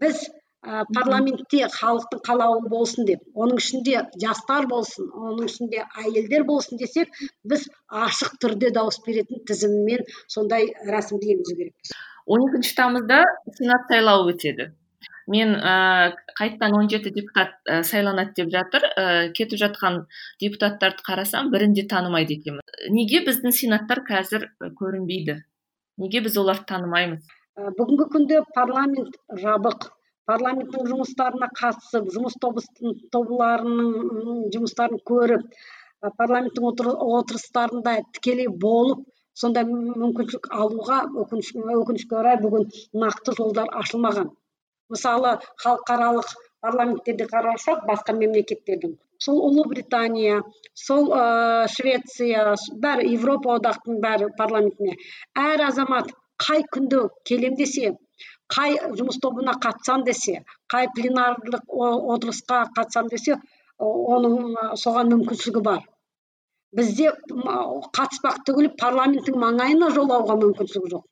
біз ә, парламентте халықтың қалауы болсын деп оның ішінде жастар болсын оның ішінде әйелдер болсын десек біз ашық түрде дауыс беретін тізіммен сондай рәсімді енгізу керекпіз. Он екінші тамызда сенат сайлауы өтеді. Мен ә, қайтадан он жеті депутат ә, сайланады деп жатыр. Ә, кетіп жатқан депутаттарды қарасам бірін де танымайды екенмін. Неге біздің сенаттар қазір көрінбейді? Неге біз оларды танымаймыз? Бүгінгі күнде парламент жабық. Парламенттің жұмыстарына қатысып жұмыс тобыларының жұмыстарын көріп парламенттің отырыстарында тікелей болып сондай мүмкіншілік алуға өкінішке орай бүгін нақты жолдар ашылмаған. Мысалы халықаралық парламенттерді қарасақ басқа мемлекеттердің. Сол ұлыбритания сол ә, швеция бәрі европа одақтың бәрі парламентіне. Әр азамат қай күнде келем десе қай жұмыс тобына қатысам десе қай пленарлық отырысқа қатысам десе оның соған мүмкіншілігі бар. Бізде қатыспақ түгіл парламенттің маңайына жолауға мүмкіншілігі жоқ.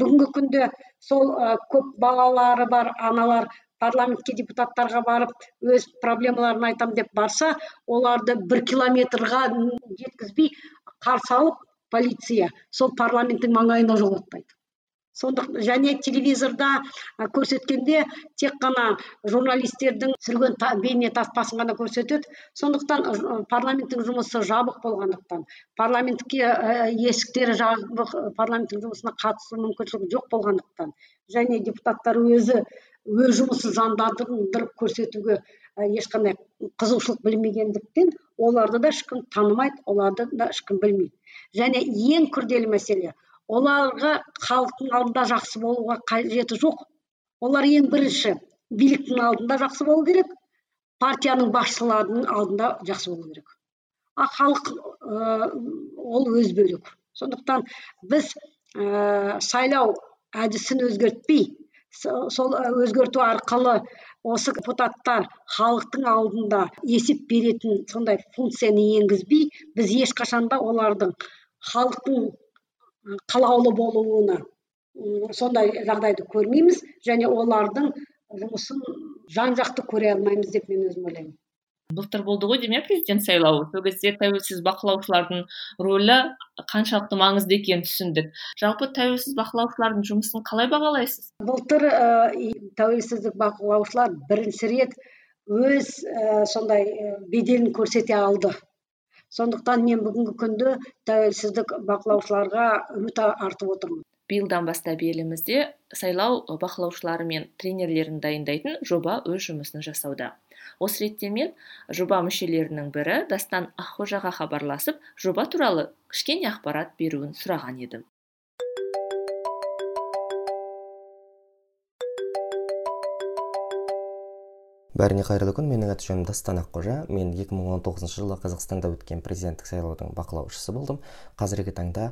Бүгінгі күнде сол көп балалары бар аналар парламентке депутаттарға барып өз проблемаларын айтам деп барса оларды бір километрға жеткізбей қарсы алып полиция сол парламенттің маңайына жолатпайды және телевизорда көрсеткенде тек қана журналистердің түсірген бейне таспасын ғана көрсетеді. Сондықтан парламенттің жұмысы жабық болғандықтан парламентке ә, есіктері жабық парламенттің жұмысына қатысу мүмкіншілігі жоқ болғандықтан және депутаттар өзі өз жұмысын жандандырып көрсетуге ешқандай қызығушылық білмегендіктен оларды да ешкім танымайды оларды да ешкім білмейді. Және ең күрделі мәселе оларға халықтың алдында жақсы болуға қажеті жоқ. Олар ең бірінші биліктің алдында жақсы болу керек партияның басшыларының алдында жақсы болу керек. А халық ә, ол өз бөлек сондықтан біз ә, сайлау әдісін өзгертпей сол өзгерту арқылы осы депутаттар халықтың алдында есеп беретін сондай функцияны енгізбей біз ешқашанда олардың халықтың қалаулы болуына сондай жағдайды көрмейміз және олардың жұмысын жан жақты көре алмаймыз деп мен өзім ойлаймын. Былтыр болды ғой деймін иә президент сайлауы. Сол кезде тәуелсіз бақылаушылардың рөлі қаншалықты маңызды екенін түсіндік. Жалпы тәуелсіз бақылаушылардың жұмысын қалай бағалайсыз? Былтыр ә, тәуелсіздік бақылаушылар бірінші рет өз ә, сондай беделін көрсете алды. Сондықтан мен бүгінгі күнді тәуелсіздік бақылаушыларға үміт артып отырмын. Биылдан бастап елімізде сайлау бақылаушылары мен тренерлерін дайындайтын жоба өз жұмысын жасауда. Осы ретте мен жоба мүшелерінің бірі дастан аққожаға хабарласып жоба туралы кішкене ақпарат беруін сұраған едім. Бәріне қайырлы күн. Менің аты жөнім дастан аққожа. Мен 2019 жылы қазақстанда өткен президенттік сайлаудың бақылаушысы болдым. Қазіргі таңда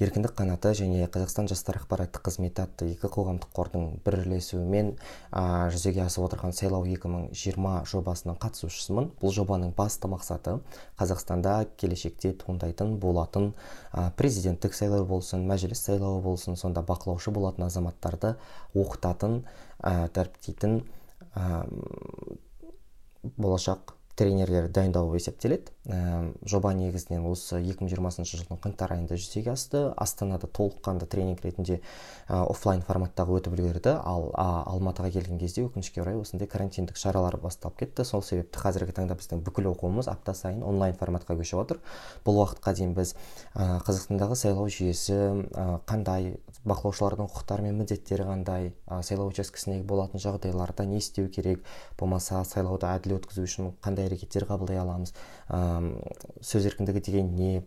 еркіндік қанаты және қазақстан жастар ақпараттық қызметі атты екі қоғамдық қордың бірлесуімен ә, жүзеге асып отырған сайлау 2020 жобасының қатысушысымын. Бұл жобаның басты мақсаты қазақстанда келешекте туындайтын болатын ә, президенттік сайлау болсын мәжіліс сайлауы болсын сонда бақылаушы болатын азаматтарды оқытатын ә, дәріптейтін болашақ тренерлер дайындау болып есептеледі. Ә, жоба негізінен осы 2020 жылдың қаңтар айында жүзеге асты. Астанада толыққанды тренинг ретінде ә, офлайн форматтағы өтіп үлгерді. Ал а, алматыға келген кезде өкінішке орай осындай карантиндік шаралар басталып кетті. Сол себепті қазіргі таңда біздің бүкіл оқуымыз апта сайын онлайн форматқа көшіп отыр. Бұл уақытқа дейін біз ә, қазақстандағы сайлау жүйесі ә, қандай бақылаушылардың құқықтары мен міндеттері қандай ә, сайлау учаскесіндегі болатын жағдайларда не істеу керек болмаса сайлауды әділ өткізу үшін қандай әрекеттер қабылдай аламыз. Ә, сөз еркіндігі деген не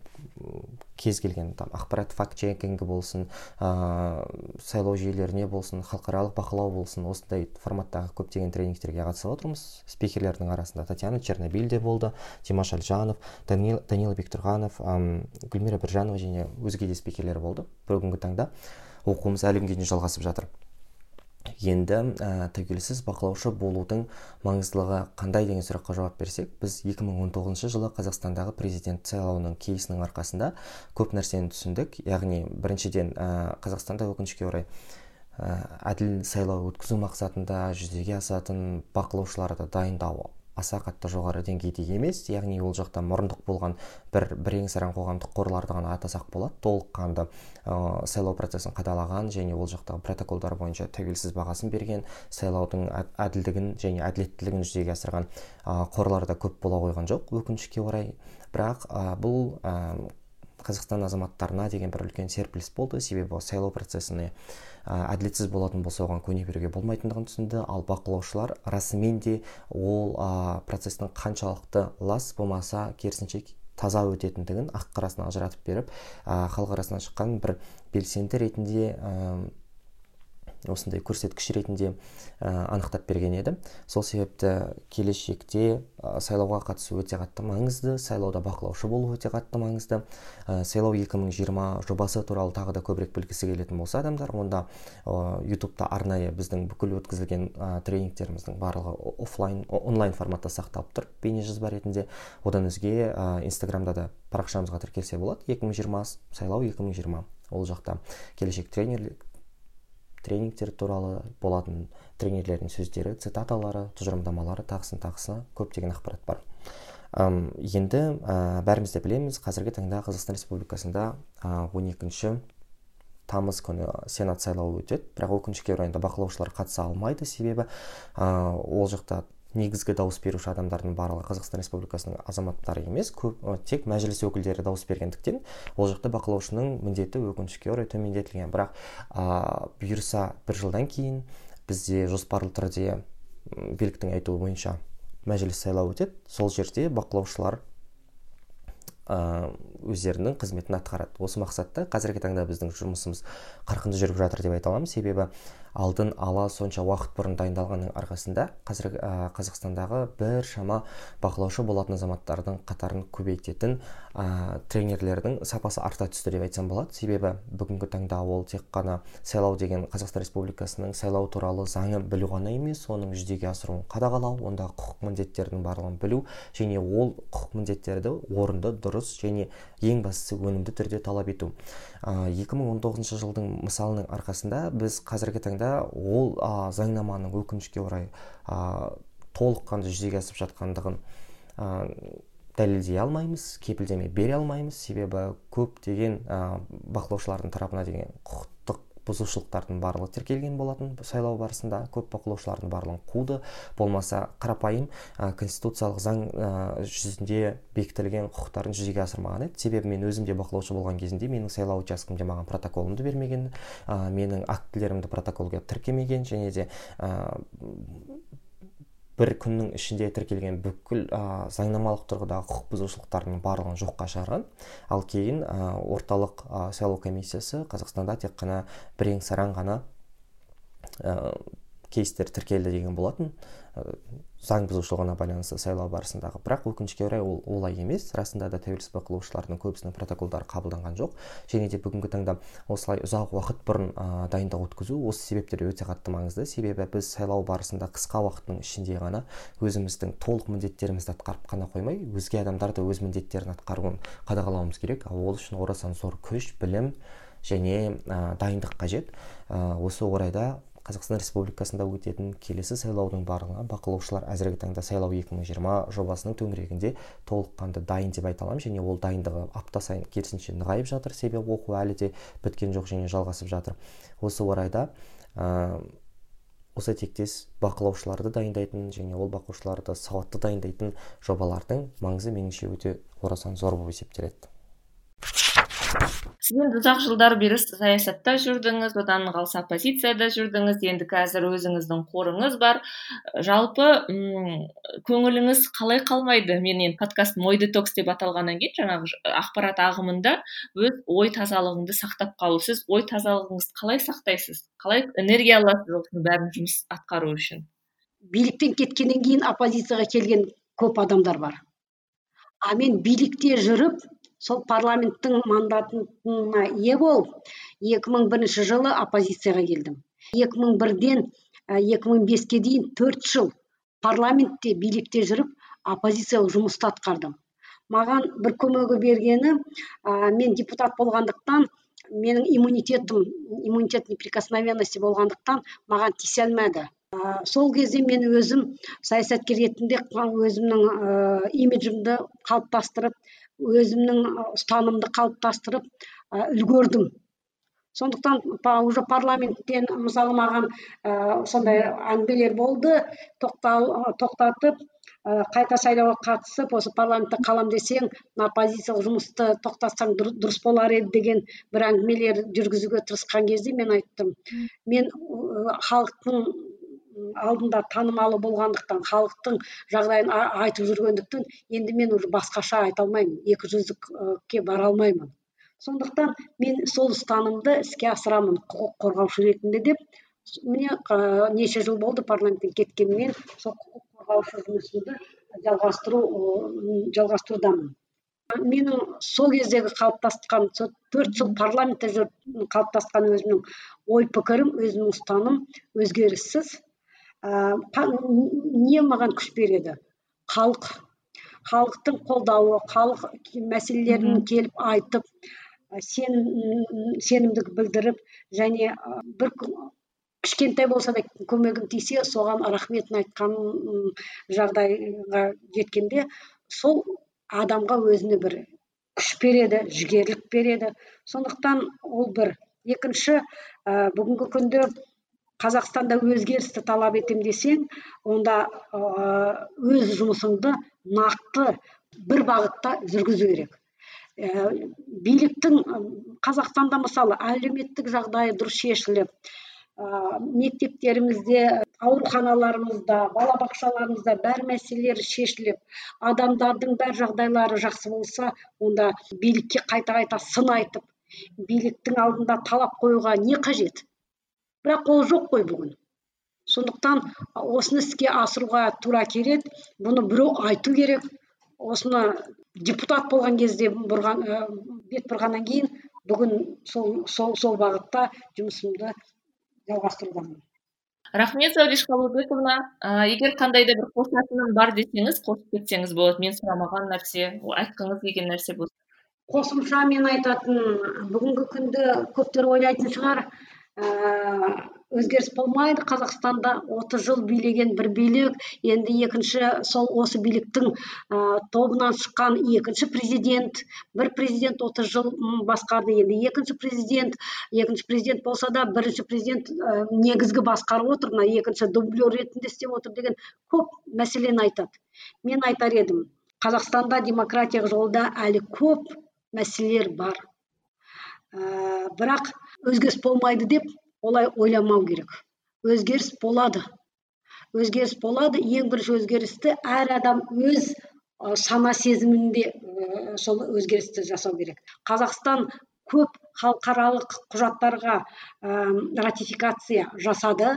кез келген там ақпарат факт чекингі болсын ә, сайлау жүйелеріне болсын халықаралық бақылау болсын осындай форматтағы көптеген тренингтерге қатысып отырмыз. Спикерлердің арасында татьяна чернобиль де болды димаш әлжанов данил, данила бектұрғанов гүлмира біржанова және өзге де спикерлер болды бүгінгі таңда. Оқуымыз әлі күнге дейін жалғасып жатыр. Енді ә, тәуелсіз бақылаушы болудың маңыздылығы қандай деген сұраққа жауап берсек біз 2019 жылы қазақстандағы президент сайлауының кейсінің арқасында көп нәрсені түсіндік. Яғни біріншіден ә, қазақстанда өкінішке орай ә, әділ сайлау өткізу мақсатында жүзеге асатын бақылаушыларды дайындау аса қатты жоғары деңгейде емес яғни ол жақта мұрындық болған бір бірең сараң қоғамдық қорларды ғана атасақ болады толыққанды ә, сайлау процесін қадағалаған және ол жақтағы протоколдар бойынша тәуелсіз бағасын берген сайлаудың әділдігін және әділеттілігін жүзеге асырған ә, қорлар да көп бола қойған жоқ өкінішке орай. Бірақ ә, бұл қазақстан азаматтарына деген бір үлкен серпіліс болды. Себебі сайлау процесіне әділетсіз болатын болса оған көне беруге болмайтындығын түсінді. Ал бақылаушылар расымен де ол ә, процестің қаншалықты лас болмаса керісінше таза өтетіндігін ақ қарасын ажыратып беріп халық арасынан шыққан бір белсенді ретінде осындай көрсеткіш ретінде ә, анықтап берген еді. Сол себепті келешекте ә, сайлауға қатысу өте қатты маңызды сайлауда бақылаушы болу өте қатты маңызды. Ә, сайлау 2020 жобасы туралы тағы да көбірек білгісі келетін болса адамдар онда ә, ютубта арнайы біздің бүкіл өткізілген ә, тренингтеріміздің барлығы офлайн онлайн форматта сақталып тұр бейнежазба ретінде. Одан өзге ә, инстаграмда да парақшамызға тіркелсе болады. 2020 сайлау 2020 ол жақта. Келешек тренер тренингтер туралы болатын тренерлердің сөздері цитаталары тұжырымдамалары тағысын тағысы көптеген ақпарат бар. Үм, енді ә, бәріміз де білеміз қазіргі таңда қазақстан республикасында он екінші тамыз күні сенат сайлауы өтеді. Бірақ өкінішке орай бақылаушылар қатыса алмайды. Себебі ә, ол жақта негізгі дауыс беруші адамдардың барлығы қазақстан республикасының азаматтары емес көп тек мәжіліс өкілдері дауыс бергендіктен ол жақта бақылаушының міндеті өкінішке орай төмендетілген. Бірақ ә, бұйырса бір жылдан кейін бізде жоспарлы түрде биліктің айтуы бойынша мәжіліс сайлауы өтеді. Сол жерде бақылаушылар өздерінің қызметін атқарады. Осы мақсатта қазіргі таңда біздің жұмысымыз қарқынды жүріп жатыр деп айта аламын. Себебі алдын ала сонша уақыт бұрын дайындалғанның арқасында қазір ә, қазақстандағы біршама бақылаушы болатын азаматтардың қатарын көбейтетін ә, тренерлердің сапасы арта түсті деп айтсам болады. Себебі бүгінгі таңда ол тек қана сайлау деген қазақстан республикасының сайлау туралы заңы білу ғана емес оның жүзеге асыруын қадағалау ондағы құқық міндеттердің барлығын білу және ол құқық міндеттерді орынды дұрыс және ең бастысы өнімді түрде талап ету. Ә, 2019 жылдың мысалының арқасында біз қазіргі таңда ол ә, заңнаманың өкінішке орай толыққанды жүзеге асып жатқандығын дәлелдей алмаймыз кепілдеме бере алмаймыз. Себебі көптеген ә, бақылаушылардың тарапына деген құқықтық бұзушылықтардың барлығы тіркелген болатын. Сайлау барысында көп бақылаушылардың барлығын қуды. Болмаса қарапайым ә, конституциялық заң ә, жүзінде бекітілген құқықтарын жүзеге асырмаған еді. Себебі мен өзім де бақылаушы болған кезінде менің сайлау учаскемде маған протоколымды бермеген ә, менің актілерімді протоколға тіркемеген және де бір күннің ішінде тіркелген бүкіл ә, заңнамалық тұрғыдағы құқық бұзушылықтардың барлығын жоққа шығарған. Ал кейін ә, орталық ә, сайлау комиссиясы қазақстанда тек қана бірең сараң ғана ә, кейстер тіркелді деген болатын. Заң бұзушылығына байланысты сайлау барысындағы бірақ өкінішке орай ол олай емес. Расында да тәуелсіз бақылаушылардың көбісінің протоколдары қабылданған жоқ. Және де бүгінгі таңда осылай ұзақ уақыт бұрын ә, дайындық өткізу осы себептер өте қатты маңызды. Себебі біз сайлау барысында қысқа уақыттың ішінде ғана өзіміздің толық міндеттерімізді атқарып қана қоймай өзге адамдар да өз міндеттерін атқаруын қадағалауымыз керек. Ол үшін орасан зор күш білім және ә, дайындық қажет. Ә, осы орайда қазақстан республикасында өтетін келесі сайлаудың барлығына бақылаушылар әзіргі таңда сайлау 2020 жобасының төңірегінде толыққанды дайын деп айта аламын және ол дайындығы апта сайын керісінше нығайып жатыр. Себебі оқу әлі де біткен жоқ және жалғасып жатыр. Осы орайда ә, осы тектес бақылаушыларды дайындайтын және ол бақылаушыларды сауатты дайындайтын жобалардың маңызы меніңше өте орасан зор болып есептеледі. Сіз енді ұзақ жылдар бері саясатта жүрдіңіз одан қалса оппозицияда жүрдіңіз. Енді қазір өзіңіздің қорыңыз бар. Жалпы м көңіліңіз қалай қалмайды? Мен енді подкастым ой детокс деп аталғаннан кейін жаңағы ақпарат ағымында өз ой тазалығыңды сақтап қалу сіз ой тазалығыңызды қалай сақтайсыз? Қалай энергия аласыз осының бәрін жұмыс атқару үшін? Биліктен кеткеннен кейін оппозицияға келген көп адамдар бар. А мен билікте жүріп сол парламенттің мандатына ие болып екі мың бірінші жылы оппозицияға келдім. екі мың бірден екі мың беске дейін төрт жыл парламентте билікте жүріп оппозициялық жұмысты атқардым. Маған бір көмегі бергені ә, мен депутат болғандықтан менің иммунитетім иммунитет неприкосновенности болғандықтан маған тиісе алмады. Ә, сол кезде мен өзім саясаткер ретінде өзімнің ә, имиджімді қалыптастырып өзімнің ұстанымды қалыптастырып үлгердім. Сондықтан уже парламенттен мысалы маған ә, сондай әңгімелер болды. Тоқтатып қайта сайлауға қатысып осы парламентте қалам десең мына оппозициялық жұмысты тоқтатсаң дұрыс болар еді деген бір әңгімелер жүргізуге тырысқан кезде мен айттым. Мен халықтың алдында танымалы болғандықтан халықтың жағдайын айтып жүргендіктен енді мен уже басқаша айта алмаймын екі жүздікке бара алмаймын. Сондықтан мен сол ұстанымды іске асырамын құқық қорғаушы ретінде деп. Міне неше жыл болды парламенттен кеткенмен сол құқық қорғаушы жұмысымды жалғастыру жалғастырудамын. Менің сол кездегі қалыптасқан сол төрт жыл парламентте жүріп қалыптасқан өзімнің ой пікірім өзімнің ұстаным өзгеріссіз. Не маған күш береді. Халық халықтың қолдауы халық мәселелерін келіп айтып сен сенімдік білдіріп және бір кішкентай болса да көмегім тисе соған рахметін айтқан жағдайға жеткенде сол адамға өзіне бір күш береді жігерлік береді. Сондықтан ол бір. Екінші ә, бүгінгі күнде қазақстанда өзгерісті талап етем десең онда өз жұмысыңды нақты бір бағытта жүргізу керек. Ә, биліктің қазақстанда мысалы әлеуметтік жағдайы дұрыс шешіліп ә, мектептерімізде ауруханаларымызда балабақшаларымызда бәр мәселелері шешіліп адамдардың бәр жағдайлары жақсы болса онда билікке қайта қайта сын айтып биліктің алдында талап қоюға не қажет? Бірақ ол жоқ қой бүгін. Сондықтан осыны іске асыруға тура келеді. Бұны біреу айту керек. Осыны депутат болған кезде бұрған бет бұрғаннан кейін бүгін сол сол сол бағытта жұмысымды жалғастырудамын. Рахмет зауриш қабылбековна. Ә, егер қандай да бір қосатыным бар десеңіз қосып кетсеңіз болады. Мен сұрамаған нәрсе айтқыңыз келген нәрсе болса. Қосымша мен айтатын бүгінгі күнді көптер ойлайтын шығар. Э, өзгеріс болмайды. Қазақстанда 30 жыл билеген бір билік енді екінші сол осы биліктің ә, тобынан шыққан екінші президент бір президент 30 жыл басқарды енді екінші президент екінші президент болса да бірінші президент ә, негізгі басқарып отыр. Мына екінші дублер ретінде істеп отыр деген көп мәселені айтады. Мен айтар едім қазақстанда демократия жолда әлі көп мәселелер бар. Ә, бірақ өзгеріс болмайды деп олай ойламау керек. Өзгеріс болады. Өзгеріс болады. Ең бірінші өзгерісті әр адам өз сана сезімінде сол өзгерісті жасау керек. Қазақстан көп халықаралық құжаттарға ратификация жасады.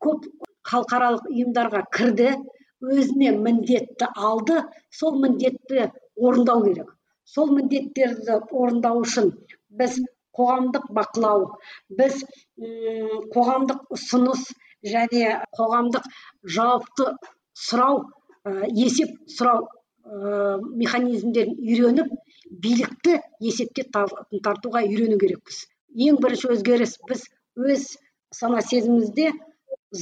Көп халықаралық ұйымдарға кірді. Өзіне міндетті алды. Сол міндетті орындау керек. Сол міндеттерді орындау үшін біз қоғамдық бақылау біз қоғамдық ұсыныс және қоғамдық жауапты сұрау есеп сұрау ә, механизмдерін үйреніп билікті есепке тартуға үйрену керекпіз. Ең бірінші өзгеріс біз өз сана сезімімізде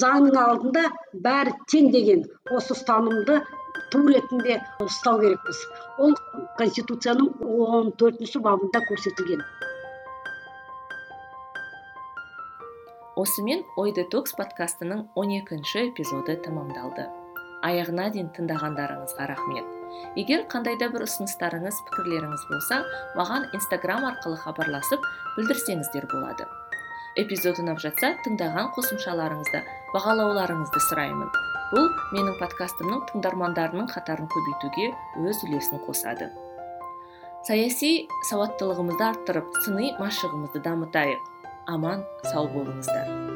заңның алдында бәрі тең деген осы ұстанымды ту ретінде ұстау керекпіз. Ол конституцияның он төртінші бабында көрсетілген. Осымен ой детокс подкастының 12 екінші эпизоды тамамдалды аяғына дейін тыңдағандарыңызға рахмет. Егер қандай да бір ұсыныстарыңыз пікірлеріңіз болса маған инстаграм арқылы хабарласып білдірсеңіздер болады. Эпизод ұнап жатса тыңдаған қосымшаларыңызды бағалауларыңызды сұраймын. Бұл менің подкастымның тыңдармандарының қатарын көбейтуге өз үлесін қосады. Саяси сауаттылығымызды арттырып сыни машығымызды дамытайық. Аман сау болыңыздар